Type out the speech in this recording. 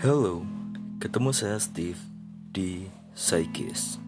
Hello, ketemu saya Steve di Psychis.